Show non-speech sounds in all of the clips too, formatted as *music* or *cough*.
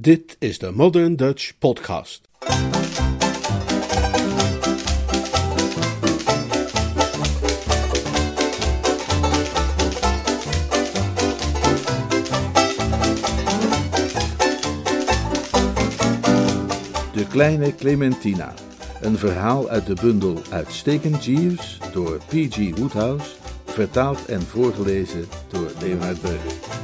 Dit is de Modern Dutch Podcast. De kleine Clementina. Een verhaal uit de bundel Uitstekend Jeeves door P.G. Woodhouse, vertaald en voorgelezen door Leonard Beuger.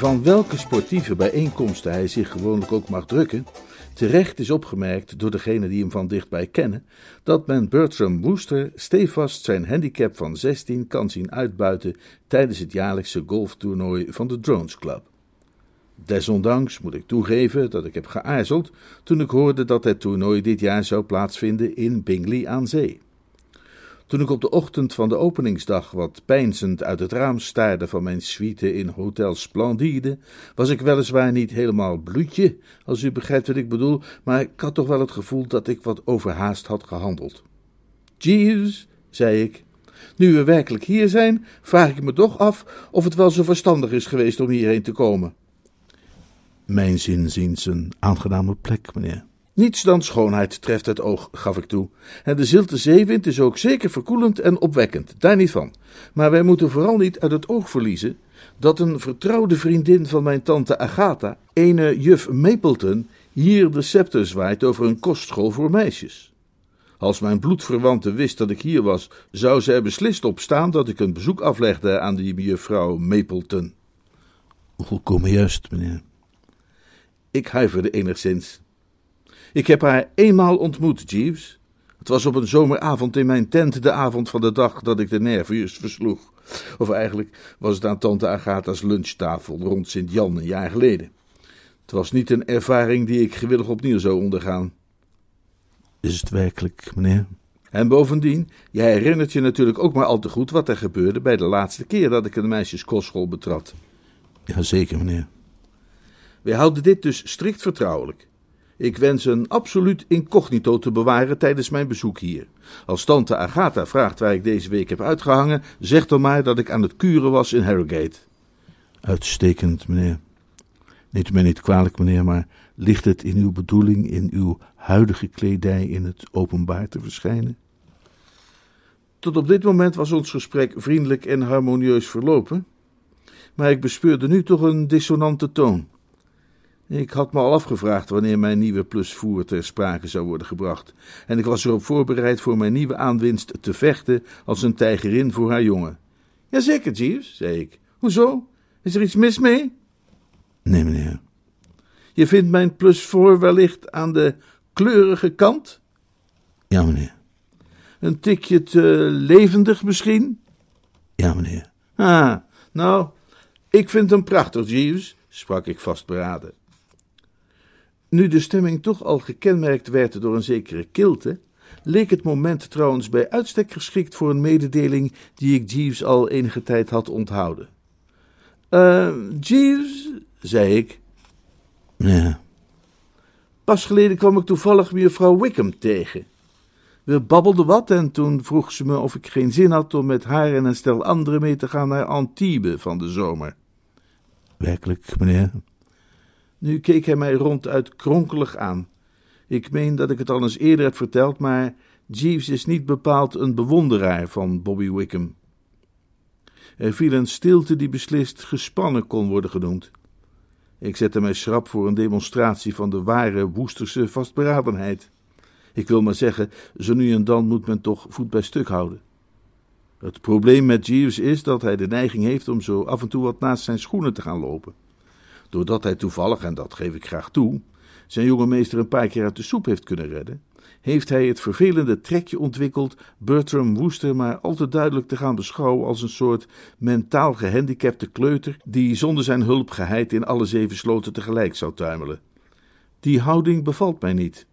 Van welke sportieve bijeenkomsten hij zich gewoonlijk ook mag drukken, terecht is opgemerkt door degenen die hem van dichtbij kennen, dat men Bertram Wooster stevast zijn handicap van 16 kan zien uitbuiten tijdens het jaarlijkse golftoernooi van de Drones Club. Desondanks moet ik toegeven dat ik heb geaarzeld toen ik hoorde dat het toernooi dit jaar zou plaatsvinden in Bingley aan Zee. Toen ik op de ochtend van de openingsdag wat peinzend uit het raam staarde van mijn suite in Hotel Splendide, was ik weliswaar niet helemaal bloedje, als u begrijpt wat ik bedoel, maar ik had toch wel het gevoel dat ik wat overhaast had gehandeld. Jeeves, zei ik, nu we werkelijk hier zijn, vraag ik me toch af of het wel zo verstandig is geweest om hierheen te komen. Mijn zinziens een aangename plek, meneer. Niets dan schoonheid treft het oog, gaf ik toe. En de zilte zeewind is ook zeker verkoelend en opwekkend, daar niet van. Maar wij moeten vooral niet uit het oog verliezen dat een vertrouwde vriendin van mijn tante Agatha, ene juf Mapleton, hier de scepter zwaait over een kostschool voor meisjes. Als mijn bloedverwante wist dat ik hier was, zou zij beslist opstaan dat ik een bezoek aflegde aan die juffrouw Mapleton. Volkomen juist, meneer. Ik huiverde enigszins. Ik heb haar eenmaal ontmoet, Jeeves. Het was op een zomeravond in mijn tent, de avond van de dag dat ik de nervius versloeg. Of eigenlijk was het aan tante Agatha's lunchtafel rond Sint-Jan een jaar geleden. Het was niet een ervaring die ik gewillig opnieuw zou ondergaan. Is het werkelijk, meneer? En bovendien, jij herinnert je natuurlijk ook maar al te goed wat er gebeurde bij de laatste keer dat ik een meisjeskostschool betrad. Jazeker, meneer. Wij houden dit dus strikt vertrouwelijk. Ik wens een absoluut incognito te bewaren tijdens mijn bezoek hier. Als tante Agatha vraagt waar ik deze week heb uitgehangen, zeg dan maar dat ik aan het kuren was in Harrogate. Uitstekend, meneer. Neemt mij niet kwalijk, meneer, maar ligt het in uw bedoeling in uw huidige kledij in het openbaar te verschijnen? Tot op dit moment was ons gesprek vriendelijk en harmonieus verlopen, maar ik bespeurde nu toch een dissonante toon. Ik had me al afgevraagd wanneer mijn nieuwe plusvoer ter sprake zou worden gebracht, en ik was erop voorbereid voor mijn nieuwe aanwinst te vechten als een tijgerin voor haar jongen. Jazeker, Jeeves, zei ik. Hoezo? Is er iets mis mee? Nee, meneer. Je vindt mijn plusvoor wellicht aan de kleurige kant? Ja, meneer. Een tikje te levendig misschien? Ja, meneer. Ah, nou, ik vind hem prachtig, Jeeves, sprak ik vastberaden. Nu de stemming toch al gekenmerkt werd door een zekere kilte, leek het moment trouwens bij uitstek geschikt voor een mededeling die ik Jeeves al enige tijd had onthouden. Eh, Jeeves, zei ik. Ja. Pas geleden kwam ik toevallig mevrouw Wickham tegen. We babbelden wat en toen vroeg ze me of ik geen zin had om met haar en een stel anderen mee te gaan naar Antibes van de zomer. Werkelijk, meneer? Nu keek hij mij ronduit kronkelig aan. Ik meen dat ik het al eens eerder heb verteld, maar Jeeves is niet bepaald een bewonderaar van Bobby Wickham. Er viel een stilte die beslist gespannen kon worden genoemd. Ik zette mij schrap voor een demonstratie van de ware Woesterse vastberadenheid. Ik wil maar zeggen, zo nu en dan moet men toch voet bij stuk houden. Het probleem met Jeeves is dat hij de neiging heeft om zo af en toe wat naast zijn schoenen te gaan lopen. Doordat hij toevallig, en dat geef ik graag toe, zijn jonge meester een paar keer uit de soep heeft kunnen redden, heeft hij het vervelende trekje ontwikkeld Bertram Wooster maar al te duidelijk te gaan beschouwen als een soort mentaal gehandicapte kleuter die zonder zijn hulp geheid in alle zeven sloten tegelijk zou tuimelen. Die houding bevalt mij niet.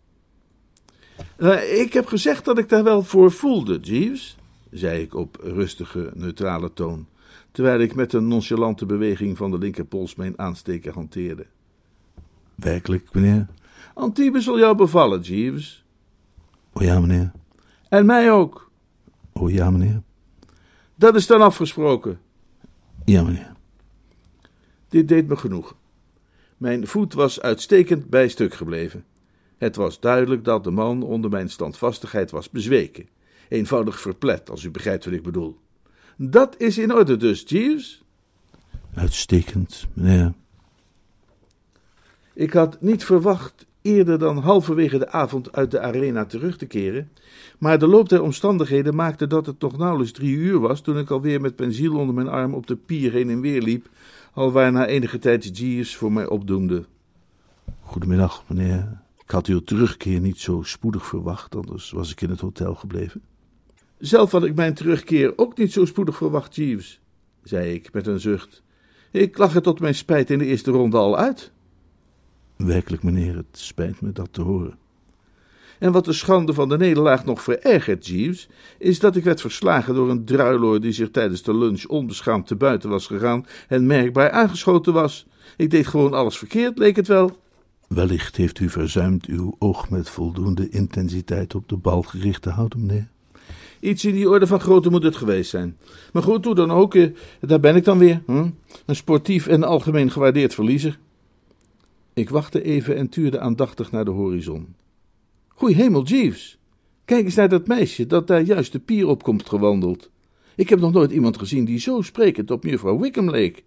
Uh, ik heb gezegd dat ik daar wel voor voelde, Jeeves, zei ik op rustige, neutrale toon terwijl ik met een nonchalante beweging van de linkerpols mijn aansteker hanteerde. Werkelijk, meneer? Antibes zal jou bevallen, Jeeves. O ja, meneer. En mij ook. O ja, meneer. Dat is dan afgesproken. Ja, meneer. Dit deed me genoeg. Mijn voet was uitstekend bij stuk gebleven. Het was duidelijk dat de man onder mijn standvastigheid was bezweken. Eenvoudig verplet, als u begrijpt wat ik bedoel. Dat is in orde dus, Jeeves? Uitstekend, meneer. Ik had niet verwacht eerder dan halverwege de avond uit de arena terug te keren, maar de loop der omstandigheden maakte dat het nog nauwelijks drie uur was toen ik alweer met pensiel onder mijn arm op de pier heen en weer liep, alwaar na enige tijd Jeeves voor mij opdoemde. Goedemiddag, meneer. Ik had uw terugkeer niet zo spoedig verwacht, anders was ik in het hotel gebleven. Zelf had ik mijn terugkeer ook niet zo spoedig verwacht, Jeeves, zei ik met een zucht. Ik lag er tot mijn spijt in de eerste ronde al uit. Werkelijk, meneer, het spijt me dat te horen. En wat de schande van de nederlaag nog verergert, Jeeves, is dat ik werd verslagen door een druiloor die zich tijdens de lunch onbeschaamd te buiten was gegaan en merkbaar aangeschoten was. Ik deed gewoon alles verkeerd, leek het wel. Wellicht heeft u verzuimd uw oog met voldoende intensiteit op de bal gericht te houden, meneer. Iets in die orde van grootte moet het geweest zijn. Maar goed, hoe dan ook, eh, daar ben ik dan weer. Hm? Een sportief en algemeen gewaardeerd verliezer. Ik wachtte even en tuurde aandachtig naar de horizon. Goeie hemel, Jeeves. Kijk eens naar dat meisje dat daar juist de pier op komt gewandeld. Ik heb nog nooit iemand gezien die zo sprekend op mevrouw Wickham leek.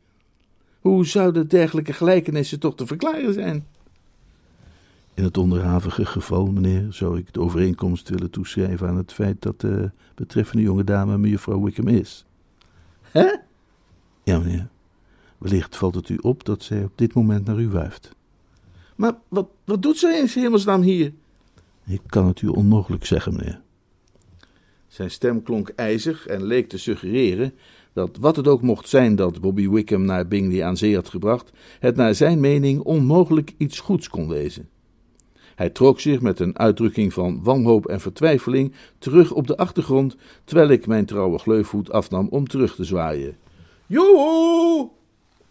Hoe zouden dergelijke gelijkenissen toch te verklaren zijn? In het onderhavige geval, meneer, zou ik de overeenkomst willen toeschrijven aan het feit dat de betreffende jonge dame mevrouw Wickham is. Hè? Ja, meneer. Wellicht valt het u op dat zij op dit moment naar u wuift. Maar wat, wat doet zij in hemelsnaam hier? Ik kan het u onmogelijk zeggen, meneer. Zijn stem klonk ijzig en leek te suggereren dat wat het ook mocht zijn dat Bobby Wickham naar Bingley aan zee had gebracht, het naar zijn mening onmogelijk iets goeds kon wezen. Hij trok zich met een uitdrukking van wanhoop en vertwijfeling terug op de achtergrond, terwijl ik mijn trouwe gleufvoet afnam om terug te zwaaien. Joehoe!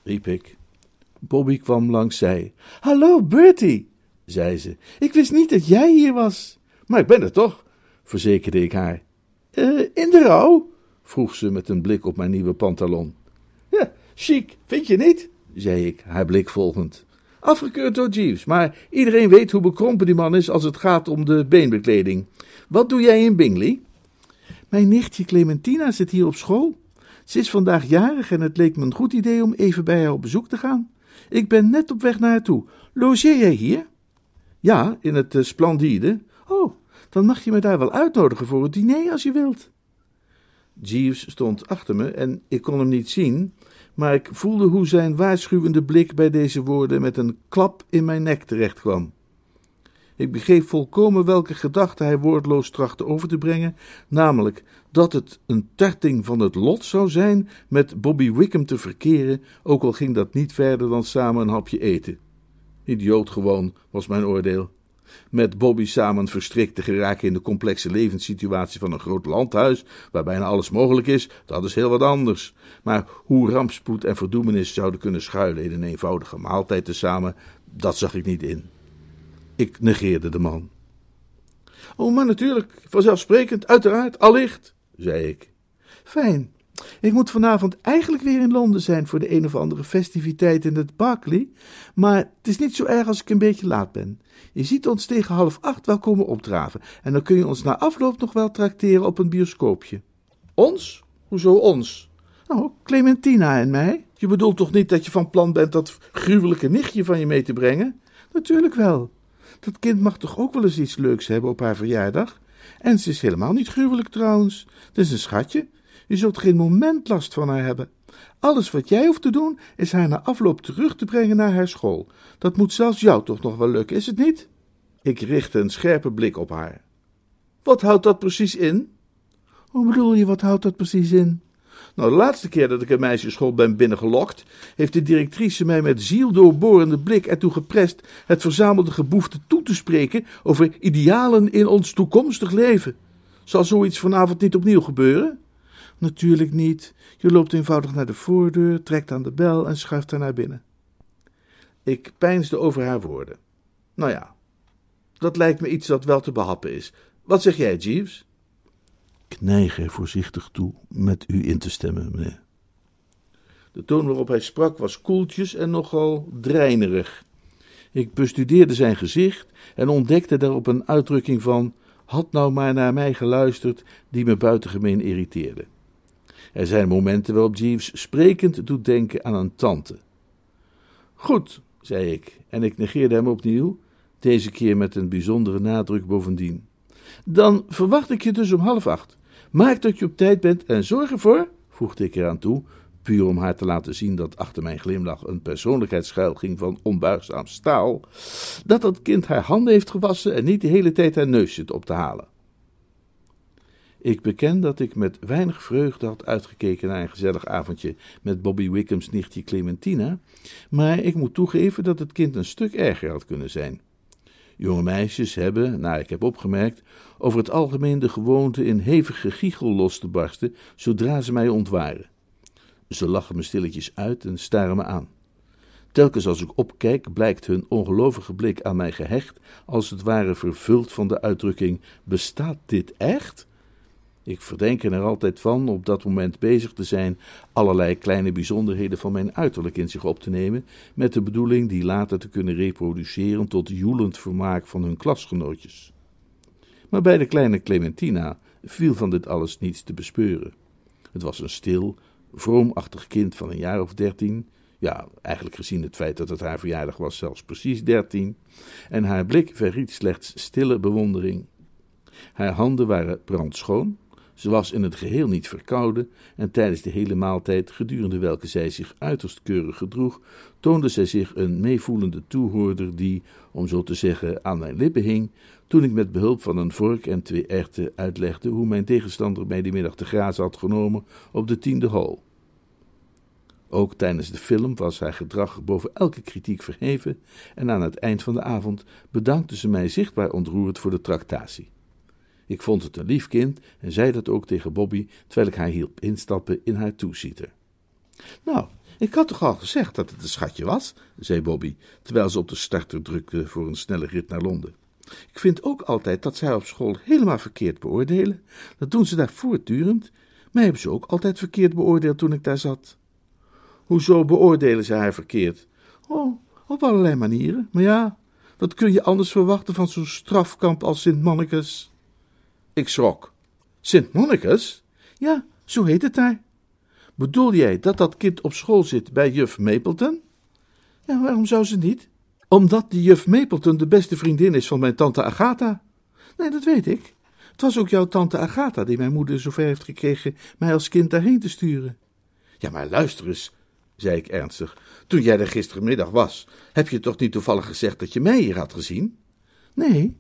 riep ik. Bobby kwam langs zij. Hallo, Bertie, zei ze. Ik wist niet dat jij hier was. Maar ik ben er toch, verzekerde ik haar. Uh, in de rouw? vroeg ze met een blik op mijn nieuwe pantalon. Ja, chic, vind je niet? zei ik, haar blik volgend. Afgekeurd door Jeeves, maar iedereen weet hoe bekrompen die man is als het gaat om de beenbekleding. Wat doe jij in Bingley? Mijn nichtje Clementina zit hier op school. Ze is vandaag jarig en het leek me een goed idee om even bij haar op bezoek te gaan. Ik ben net op weg naar haar toe. Logeer jij hier? Ja, in het uh, Splendide. Oh, dan mag je me daar wel uitnodigen voor het diner als je wilt. Jeeves stond achter me en ik kon hem niet zien, maar ik voelde hoe zijn waarschuwende blik bij deze woorden met een klap in mijn nek terechtkwam. Ik begreep volkomen welke gedachte hij woordloos trachtte over te brengen, namelijk dat het een tarting van het lot zou zijn met Bobby Wickham te verkeren, ook al ging dat niet verder dan samen een hapje eten. Idioot gewoon, was mijn oordeel. Met Bobby samen verstrikt te geraken in de complexe levenssituatie van een groot landhuis, waar bijna alles mogelijk is, dat is heel wat anders. Maar hoe rampspoed en verdoemenis zouden kunnen schuilen in een eenvoudige maaltijd tezamen, dat zag ik niet in. Ik negeerde de man. Oh, maar natuurlijk, vanzelfsprekend, uiteraard, allicht, zei ik. Fijn. Ik moet vanavond eigenlijk weer in Londen zijn voor de een of andere festiviteit in het Berkeley, maar het is niet zo erg als ik een beetje laat ben. Je ziet ons tegen half acht wel komen opdraven en dan kun je ons na afloop nog wel trakteren op een bioscoopje. Ons? Hoezo ons? Nou, Clementina en mij. Je bedoelt toch niet dat je van plan bent dat gruwelijke nichtje van je mee te brengen? Natuurlijk wel. Dat kind mag toch ook wel eens iets leuks hebben op haar verjaardag? En ze is helemaal niet gruwelijk trouwens. Het is een schatje. Je zult geen moment last van haar hebben. Alles wat jij hoeft te doen, is haar na afloop terug te brengen naar haar school. Dat moet zelfs jou toch nog wel lukken, is het niet? Ik richtte een scherpe blik op haar. Wat houdt dat precies in? Hoe bedoel je, wat houdt dat precies in? Nou, de laatste keer dat ik een meisjesschool ben binnengelokt, heeft de directrice mij met zieldoorborende blik ertoe geprest het verzamelde geboefte toe te spreken over idealen in ons toekomstig leven. Zal zoiets vanavond niet opnieuw gebeuren? Natuurlijk niet. Je loopt eenvoudig naar de voordeur, trekt aan de bel en schuift haar naar binnen. Ik peinsde over haar woorden. Nou ja, dat lijkt me iets dat wel te behappen is. Wat zeg jij, Jeeves? Ik neig er voorzichtig toe met u in te stemmen, meneer. De toon waarop hij sprak was koeltjes en nogal dreinerig. Ik bestudeerde zijn gezicht en ontdekte daarop een uitdrukking van: had nou maar naar mij geluisterd, die me buitengemeen irriteerde. Er zijn momenten waarop Jeeves sprekend doet denken aan een tante. Goed, zei ik, en ik negeerde hem opnieuw, deze keer met een bijzondere nadruk bovendien. Dan verwacht ik je dus om half acht. Maak dat je op tijd bent en zorg ervoor, voegde ik eraan toe, puur om haar te laten zien dat achter mijn glimlach een persoonlijkheidsschuil ging van onbuigzaam staal, dat dat kind haar handen heeft gewassen en niet de hele tijd haar neus zit op te halen. Ik beken dat ik met weinig vreugde had uitgekeken naar een gezellig avondje met Bobby Wickham's nichtje Clementina, maar ik moet toegeven dat het kind een stuk erger had kunnen zijn. Jonge meisjes hebben, naar ik heb opgemerkt, over het algemeen de gewoonte in hevige giechel los te barsten zodra ze mij ontwaren. Ze lachen me stilletjes uit en staren me aan. Telkens als ik opkijk, blijkt hun ongelovige blik aan mij gehecht, als het ware vervuld van de uitdrukking: Bestaat dit echt? Ik verdenk er altijd van op dat moment bezig te zijn allerlei kleine bijzonderheden van mijn uiterlijk in zich op te nemen, met de bedoeling die later te kunnen reproduceren tot joelend vermaak van hun klasgenootjes. Maar bij de kleine Clementina viel van dit alles niets te bespeuren. Het was een stil, vroomachtig kind van een jaar of dertien, ja, eigenlijk gezien het feit dat het haar verjaardag was, zelfs precies dertien, en haar blik verried slechts stille bewondering. Haar handen waren brandschoon, ze was in het geheel niet verkouden en tijdens de hele maaltijd, gedurende welke zij zich uiterst keurig gedroeg, toonde zij zich een meevoelende toehoorder die, om zo te zeggen, aan mijn lippen hing, toen ik met behulp van een vork en twee erwten uitlegde hoe mijn tegenstander mij die middag te grazen had genomen op de tiende hol. Ook tijdens de film was haar gedrag boven elke kritiek verheven en aan het eind van de avond bedankte ze mij zichtbaar ontroerd voor de tractatie. Ik vond het een lief kind en zei dat ook tegen Bobby terwijl ik haar hielp instappen in haar toesieter. Nou, ik had toch al gezegd dat het een schatje was, zei Bobby, terwijl ze op de starter drukte voor een snelle rit naar Londen. Ik vind ook altijd dat zij op school helemaal verkeerd beoordelen. Dat doen ze daar voortdurend. Mij hebben ze ook altijd verkeerd beoordeeld toen ik daar zat. Hoezo beoordelen ze haar verkeerd? Oh, op allerlei manieren. Maar ja, wat kun je anders verwachten van zo'n strafkamp als Sint Mannekes? Ik schrok. Sint Monnekes? Ja, zo heet het daar. Bedoel jij dat dat kind op school zit bij juf Mapleton? Ja, waarom zou ze niet? Omdat die juf Mapleton de beste vriendin is van mijn tante Agatha. Nee, dat weet ik. Het was ook jouw tante Agatha die mijn moeder zover heeft gekregen mij als kind daarheen te sturen. Ja, maar luister eens, zei ik ernstig. Toen jij er gistermiddag was, heb je toch niet toevallig gezegd dat je mij hier had gezien? Nee.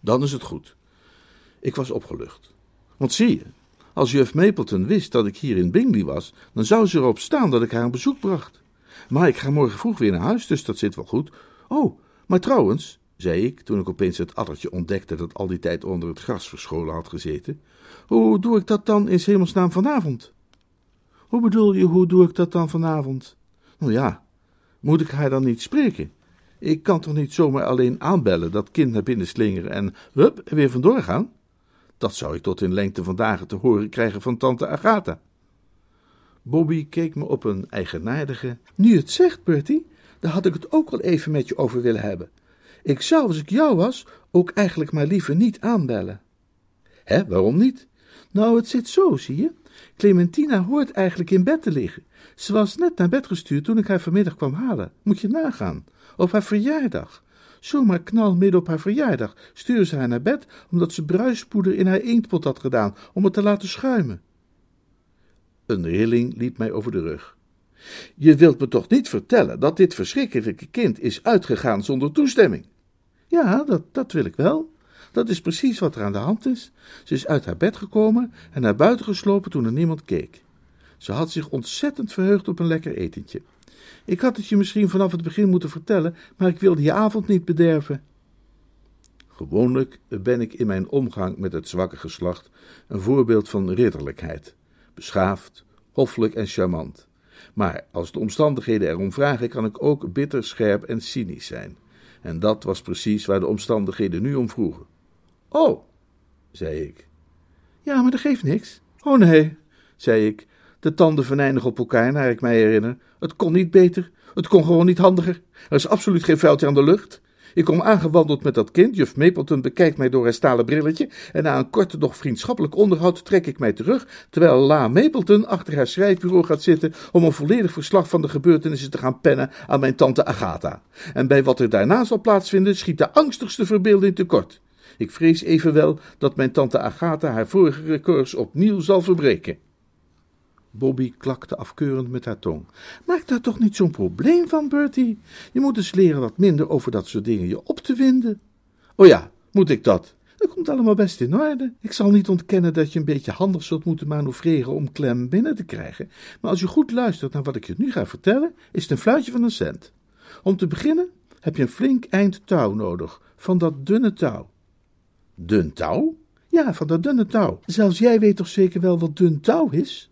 Dan is het goed. Ik was opgelucht. Want zie je, als juf Mapleton wist dat ik hier in Bingley was, dan zou ze erop staan dat ik haar een bezoek bracht. Maar ik ga morgen vroeg weer naar huis, dus dat zit wel goed. Oh, maar trouwens, zei ik, toen ik opeens het addertje ontdekte dat al die tijd onder het gras verscholen had gezeten, hoe doe ik dat dan in hemelsnaam vanavond? Hoe bedoel je, hoe doe ik dat dan vanavond? Nou ja, moet ik haar dan niet spreken? Ik kan toch niet zomaar alleen aanbellen, dat kind naar binnen slingeren en hup, weer vandoor gaan? Dat zou ik tot in lengte van dagen te horen krijgen van tante Agatha. Bobby keek me op een eigenaardige. Nu het zegt, Bertie, daar had ik het ook wel even met je over willen hebben. Ik zou, als ik jou was, ook eigenlijk maar liever niet aanbellen. Hé, waarom niet? Nou, het zit zo, zie je. Clementina hoort eigenlijk in bed te liggen. Ze was net naar bed gestuurd toen ik haar vanmiddag kwam halen. Moet je nagaan. Op haar verjaardag. Zomaar knal midden op haar verjaardag stuurde ze haar naar bed omdat ze bruispoeder in haar inktpot had gedaan om het te laten schuimen. Een rilling liep mij over de rug. Je wilt me toch niet vertellen dat dit verschrikkelijke kind is uitgegaan zonder toestemming? Ja, dat, dat wil ik wel. Dat is precies wat er aan de hand is. Ze is uit haar bed gekomen en naar buiten geslopen toen er niemand keek. Ze had zich ontzettend verheugd op een lekker etentje. Ik had het je misschien vanaf het begin moeten vertellen, maar ik wilde je avond niet bederven. Gewoonlijk ben ik in mijn omgang met het zwakke geslacht een voorbeeld van ridderlijkheid, beschaafd, hoffelijk en charmant. Maar als de omstandigheden erom vragen, kan ik ook bitter, scherp en cynisch zijn. En dat was precies waar de omstandigheden nu om vroegen. Oh, zei ik. Ja, maar dat geeft niks. Oh nee, zei ik, De tanden venijnig op elkaar, naar ik mij herinner. Het kon niet beter. Het kon gewoon niet handiger. Er is absoluut geen vuiltje aan de lucht. Ik kom aangewandeld met dat kind. Juf Mapleton bekijkt mij door haar stalen brilletje. En na een korte, doch vriendschappelijk onderhoud trek ik mij terug. Terwijl La Mapleton achter haar schrijfbureau gaat zitten. om een volledig verslag van de gebeurtenissen te gaan pennen aan mijn tante Agatha. En bij wat er daarna zal plaatsvinden, schiet de angstigste verbeelding tekort. Ik vrees evenwel dat mijn tante Agatha haar vorige records opnieuw zal verbreken. Bobby klakte afkeurend met haar tong. Maak daar toch niet zo'n probleem van, Bertie. Je moet eens leren wat minder over dat soort dingen je op te winden. Oh ja, moet ik dat? Dat komt allemaal best in orde. Ik zal niet ontkennen dat je een beetje handig zult moeten manoeuvreren om Clem binnen te krijgen. Maar als je goed luistert naar wat ik je nu ga vertellen, is het een fluitje van een cent. Om te beginnen heb je een flink eind touw nodig, van dat dunne touw. Dun touw? Ja, van dat dunne touw. Zelfs jij weet toch zeker wel wat dun touw is?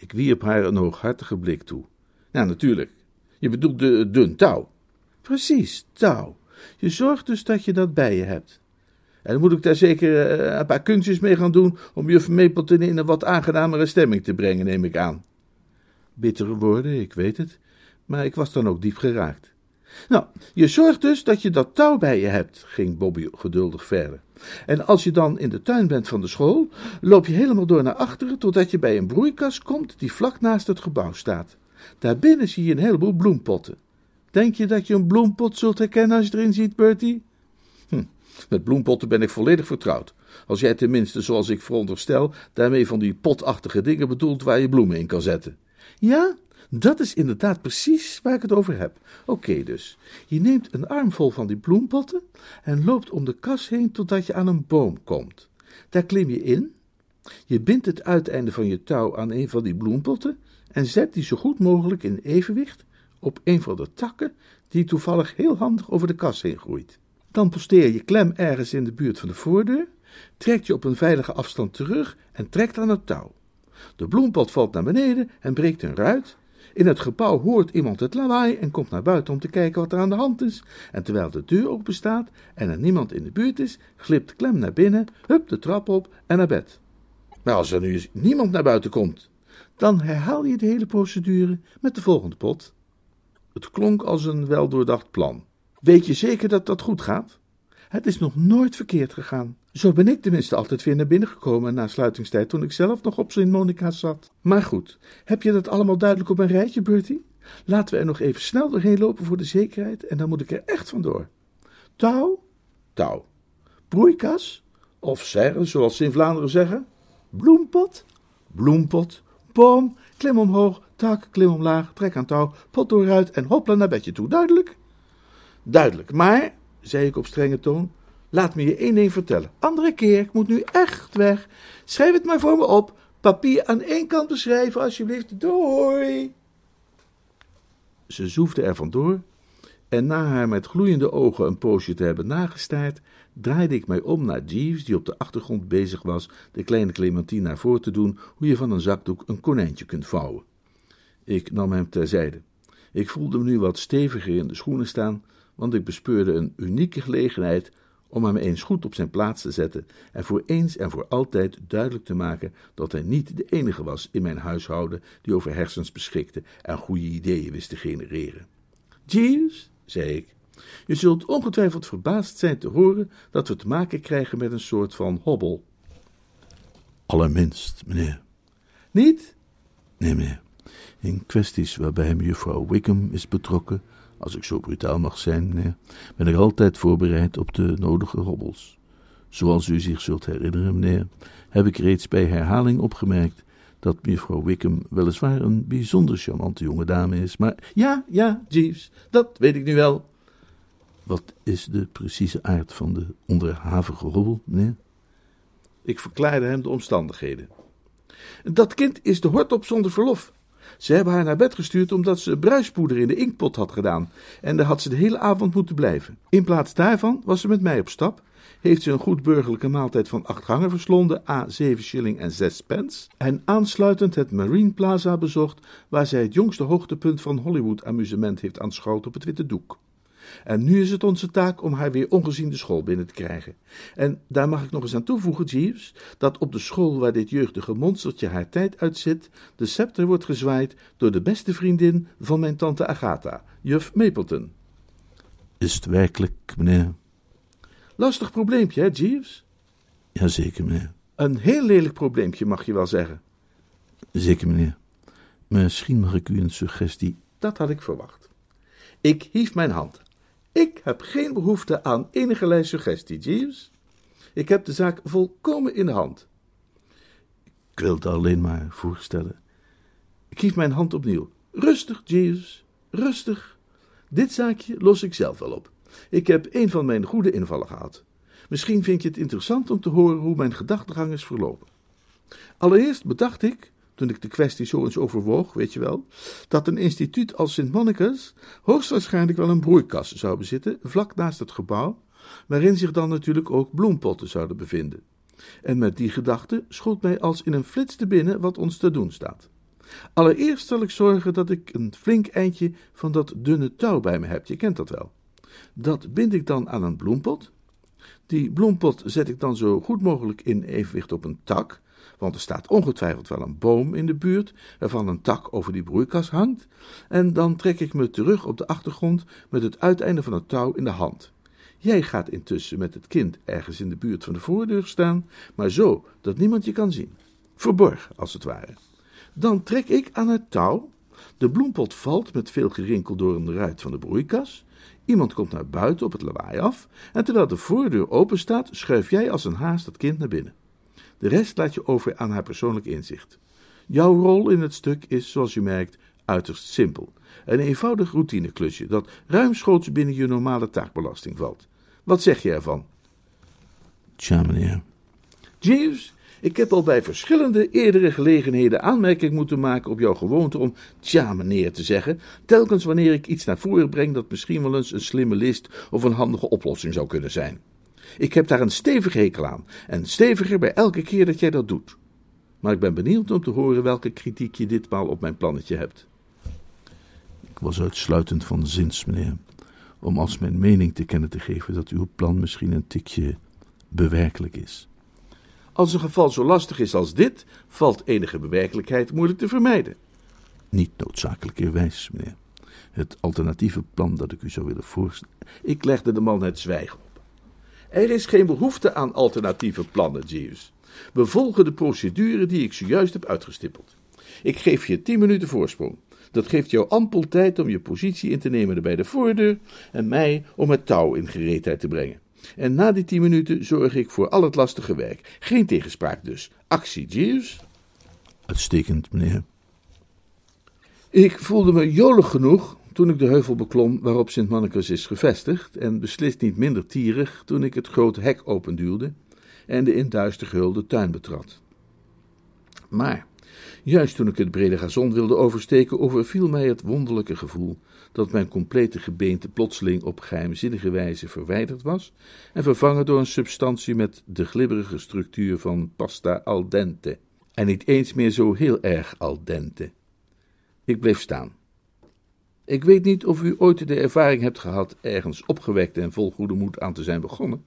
Ik wierp haar een hooghartige blik toe. Ja, natuurlijk. Je bedoelt de dun touw. Precies, touw. Je zorgt dus dat je dat bij je hebt. En dan moet ik daar zeker eh, een paar kunstjes mee gaan doen om juf Mapleton in een wat aangenamere stemming te brengen, neem ik aan. Bittere woorden, ik weet het, maar ik was dan ook diep geraakt. Nou, je zorgt dus dat je dat touw bij je hebt, ging Bobby geduldig verder. En als je dan in de tuin bent van de school, loop je helemaal door naar achteren totdat je bij een broeikas komt die vlak naast het gebouw staat. Daarbinnen zie je een heleboel bloempotten. Denk je dat je een bloempot zult herkennen als je erin ziet, Bertie? Hm, met bloempotten ben ik volledig vertrouwd. Als jij tenminste, zoals ik veronderstel, daarmee van die potachtige dingen bedoelt waar je bloemen in kan zetten. Ja, dat is inderdaad precies waar ik het over heb. Oké dus, je neemt een armvol van die bloempotten en loopt om de kas heen totdat je aan een boom komt. Daar klim je in, je bindt het uiteinde van je touw aan een van die bloempotten en zet die zo goed mogelijk in evenwicht op een van de takken die toevallig heel handig over de kas heen groeit. Dan posteer je klem ergens in de buurt van de voordeur, trekt je op een veilige afstand terug en trekt aan het touw. De bloempot valt naar beneden en breekt een ruit in het gebouw hoort iemand het lawaai en komt naar buiten om te kijken wat er aan de hand is. En terwijl de deur open staat en er niemand in de buurt is, glipt Klem naar binnen, hup de trap op en naar bed. Maar als er nu niemand naar buiten komt, dan herhaal je de hele procedure met de volgende pot. Het klonk als een weldoordacht plan. Weet je zeker dat dat goed gaat? Het is nog nooit verkeerd gegaan. Zo ben ik tenminste altijd weer naar binnen gekomen na sluitingstijd toen ik zelf nog op zijn Monica zat. Maar goed, heb je dat allemaal duidelijk op een rijtje, Bertie? Laten we er nog even snel doorheen lopen voor de zekerheid en dan moet ik er echt vandoor. Touw? Touw. Broeikas? Of serre, zoals ze in Vlaanderen zeggen? Bloempot? Bloempot. Boom, klim omhoog, tak, klim omlaag, trek aan touw, pot dooruit en hoppla naar bedje toe. Duidelijk? Duidelijk, maar, zei ik op strenge toon, Laat me je één ding vertellen. Andere keer, ik moet nu echt weg. Schrijf het maar voor me op. Papier aan één kant beschrijven, alsjeblieft. Doei. Ze zoefde er vandoor en na haar met gloeiende ogen een poosje te hebben nagestaard, draaide ik mij om naar Jeeves, die op de achtergrond bezig was de kleine Clementine naar voren te doen hoe je van een zakdoek een konijntje kunt vouwen. Ik nam hem terzijde. Ik voelde me nu wat steviger in de schoenen staan, want ik bespeurde een unieke gelegenheid om hem eens goed op zijn plaats te zetten en voor eens en voor altijd duidelijk te maken dat hij niet de enige was in mijn huishouden die over hersens beschikte en goede ideeën wist te genereren. Jeeves, zei ik, je zult ongetwijfeld verbaasd zijn te horen dat we te maken krijgen met een soort van hobbel. Allerminst, meneer. Niet? Nee, meneer. In kwesties waarbij mevrouw Wickham is betrokken, als ik zo brutaal mag zijn, meneer, ben ik altijd voorbereid op de nodige hobbels. Zoals u zich zult herinneren, meneer, heb ik reeds bij herhaling opgemerkt dat mevrouw Wickham weliswaar een bijzonder charmante jonge dame is, maar... Ja, ja, Jeeves, dat weet ik nu wel. Wat is de precieze aard van de onderhavige hobbel, meneer? Ik verklaarde hem de omstandigheden. Dat kind is de hort op zonder verlof. Ze hebben haar naar bed gestuurd omdat ze bruispoeder in de inkpot had gedaan en daar had ze de hele avond moeten blijven. In plaats daarvan was ze met mij op stap, heeft ze een goed burgerlijke maaltijd van acht gangen verslonden, a 7 shilling en 6 pence, en aansluitend het Marine Plaza bezocht, waar zij het jongste hoogtepunt van Hollywood amusement heeft aanschouwd op het witte doek. En nu is het onze taak om haar weer ongezien de school binnen te krijgen. En daar mag ik nog eens aan toevoegen, Jeeves, dat op de school waar dit jeugdige monstertje haar tijd uitzit, de scepter wordt gezwaaid door de beste vriendin van mijn tante Agatha, juf Mapleton. Is het werkelijk, meneer? Lastig probleempje, hè, Jeeves? Jazeker, meneer. Een heel lelijk probleempje, mag je wel zeggen. Zeker, meneer. Misschien mag ik u een suggestie. Dat had ik verwacht. Ik hief mijn hand. Ik heb geen behoefte aan enige suggestie, Jeeves. Ik heb de zaak volkomen in de hand. Ik wil het alleen maar voorstellen. Ik hief mijn hand opnieuw. Rustig, Jeeves, rustig. Dit zaakje los ik zelf wel op. Ik heb een van mijn goede invallen gehad. Misschien vind je het interessant om te horen hoe mijn gedachtegang is verlopen. Allereerst bedacht ik, toen ik de kwestie zo eens overwoog, weet je wel, dat een instituut als Sint Monicus hoogstwaarschijnlijk wel een broeikas zou bezitten, vlak naast het gebouw, waarin zich dan natuurlijk ook bloempotten zouden bevinden. En met die gedachte schoot mij als in een flits te binnen wat ons te doen staat. Allereerst zal ik zorgen dat ik een flink eindje van dat dunne touw bij me heb, je kent dat wel. Dat bind ik dan aan een bloempot. Die bloempot zet ik dan zo goed mogelijk in evenwicht op een tak, want er staat ongetwijfeld wel een boom in de buurt, waarvan een tak over die broeikas hangt, en dan trek ik me terug op de achtergrond met het uiteinde van het touw in de hand. Jij gaat intussen met het kind ergens in de buurt van de voordeur staan, maar zo dat niemand je kan zien. Verborgen, als het ware. Dan trek ik aan het touw. De bloempot valt met veel gerinkel door een ruit van de broeikas. Iemand komt naar buiten op het lawaai af, en terwijl de voordeur open staat, schuif jij als een haast het kind naar binnen. De rest laat je over aan haar persoonlijk inzicht. Jouw rol in het stuk is, zoals je merkt, uiterst simpel. Een eenvoudig routineklusje dat ruimschoots binnen je normale taakbelasting valt. Wat zeg je ervan? Tja, meneer. Jeeves, ik heb al bij verschillende eerdere gelegenheden aanmerking moeten maken op jouw gewoonte om tja meneer te zeggen, telkens wanneer ik iets naar voren breng dat misschien wel eens een slimme list of een handige oplossing zou kunnen zijn. Ik heb daar een stevige hekel aan, en steviger bij elke keer dat jij dat doet. Maar ik ben benieuwd om te horen welke kritiek je ditmaal op mijn plannetje hebt. Ik was uitsluitend van zins, meneer, om als mijn mening te kennen te geven dat uw plan misschien een tikje bewerkelijk is. Als een geval zo lastig is als dit, valt enige bewerkelijkheid moeilijk te vermijden. Niet noodzakelijkerwijs, meneer. Het alternatieve plan dat ik u zou willen voorstellen. Ik legde de man het zwijgen op. Er is geen behoefte aan alternatieve plannen, Jeeves. We volgen de procedure die ik zojuist heb uitgestippeld. Ik geef je tien minuten voorsprong. Dat geeft jou ampel tijd om je positie in te nemen bij de voordeur en mij om het touw in gereedheid te brengen. En na die tien minuten zorg ik voor al het lastige werk. Geen tegenspraak dus. Actie, Jeeves. Uitstekend, meneer. Ik voelde me jolig genoeg toen ik de heuvel beklom waarop Sint Mannekes is gevestigd, en beslist niet minder tierig toen ik het grote hek openduwde en de in duister gehulde tuin betrad. Maar, juist toen ik het brede gazon wilde oversteken, overviel mij het wonderlijke gevoel dat mijn complete gebeente plotseling op geheimzinnige wijze verwijderd was en vervangen door een substantie met de glibberige structuur van pasta al dente, en niet eens meer zo heel erg al dente. Ik bleef staan. Ik weet niet of u ooit de ervaring hebt gehad ergens opgewekt en vol goede moed aan te zijn begonnen,